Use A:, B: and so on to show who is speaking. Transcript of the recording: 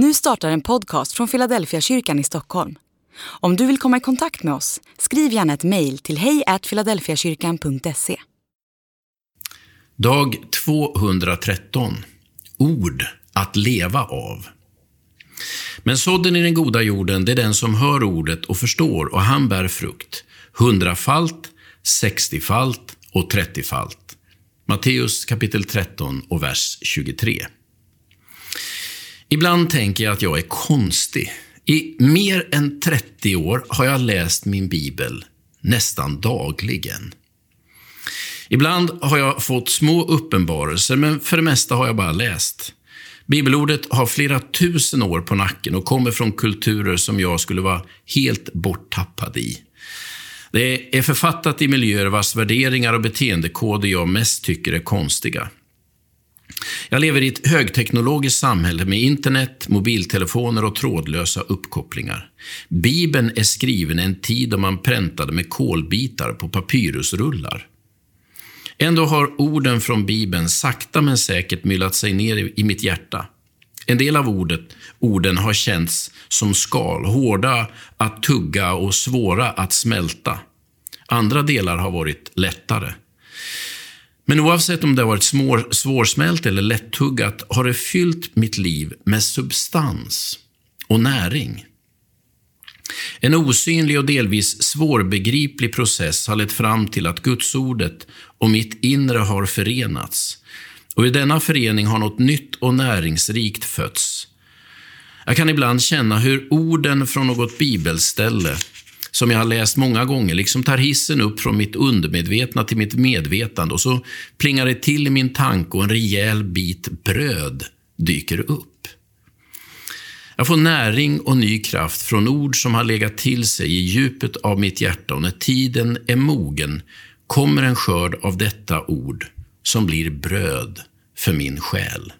A: Nu startar en podcast från Philadelphia kyrkan i Stockholm. Om du vill komma i kontakt med oss, skriv gärna ett mejl till hejfiladelfiakyrkan.se.
B: Dag 213. Ord att leva av. Men sådden i den goda jorden, det är den som hör ordet och förstår, och han bär frukt. Hundrafalt, sextiofalt och trettiofalt. Matteus kapitel 13 och vers 23. Ibland tänker jag att jag är konstig. I mer än 30 år har jag läst min bibel nästan dagligen. Ibland har jag fått små uppenbarelser, men för det mesta har jag bara läst. Bibelordet har flera tusen år på nacken och kommer från kulturer som jag skulle vara helt borttappad i. Det är författat i miljöer vars värderingar och beteendekoder jag mest tycker är konstiga. Jag lever i ett högteknologiskt samhälle med internet, mobiltelefoner och trådlösa uppkopplingar. Bibeln är skriven i en tid då man präntade med kolbitar på papyrusrullar. Ändå har orden från Bibeln sakta men säkert myllat sig ner i mitt hjärta. En del av ordet, orden har känts som skal, hårda att tugga och svåra att smälta. Andra delar har varit lättare. Men oavsett om det har varit smår, svårsmält eller lättuggat har det fyllt mitt liv med substans och näring. En osynlig och delvis svårbegriplig process har lett fram till att Gudsordet och mitt inre har förenats. Och i denna förening har något nytt och näringsrikt fötts. Jag kan ibland känna hur orden från något bibelställe som jag har läst många gånger, liksom tar hissen upp från mitt undermedvetna till mitt medvetande och så plingar det till i min tanke och en rejäl bit bröd dyker upp. Jag får näring och ny kraft från ord som har legat till sig i djupet av mitt hjärta och när tiden är mogen kommer en skörd av detta ord som blir bröd för min själ.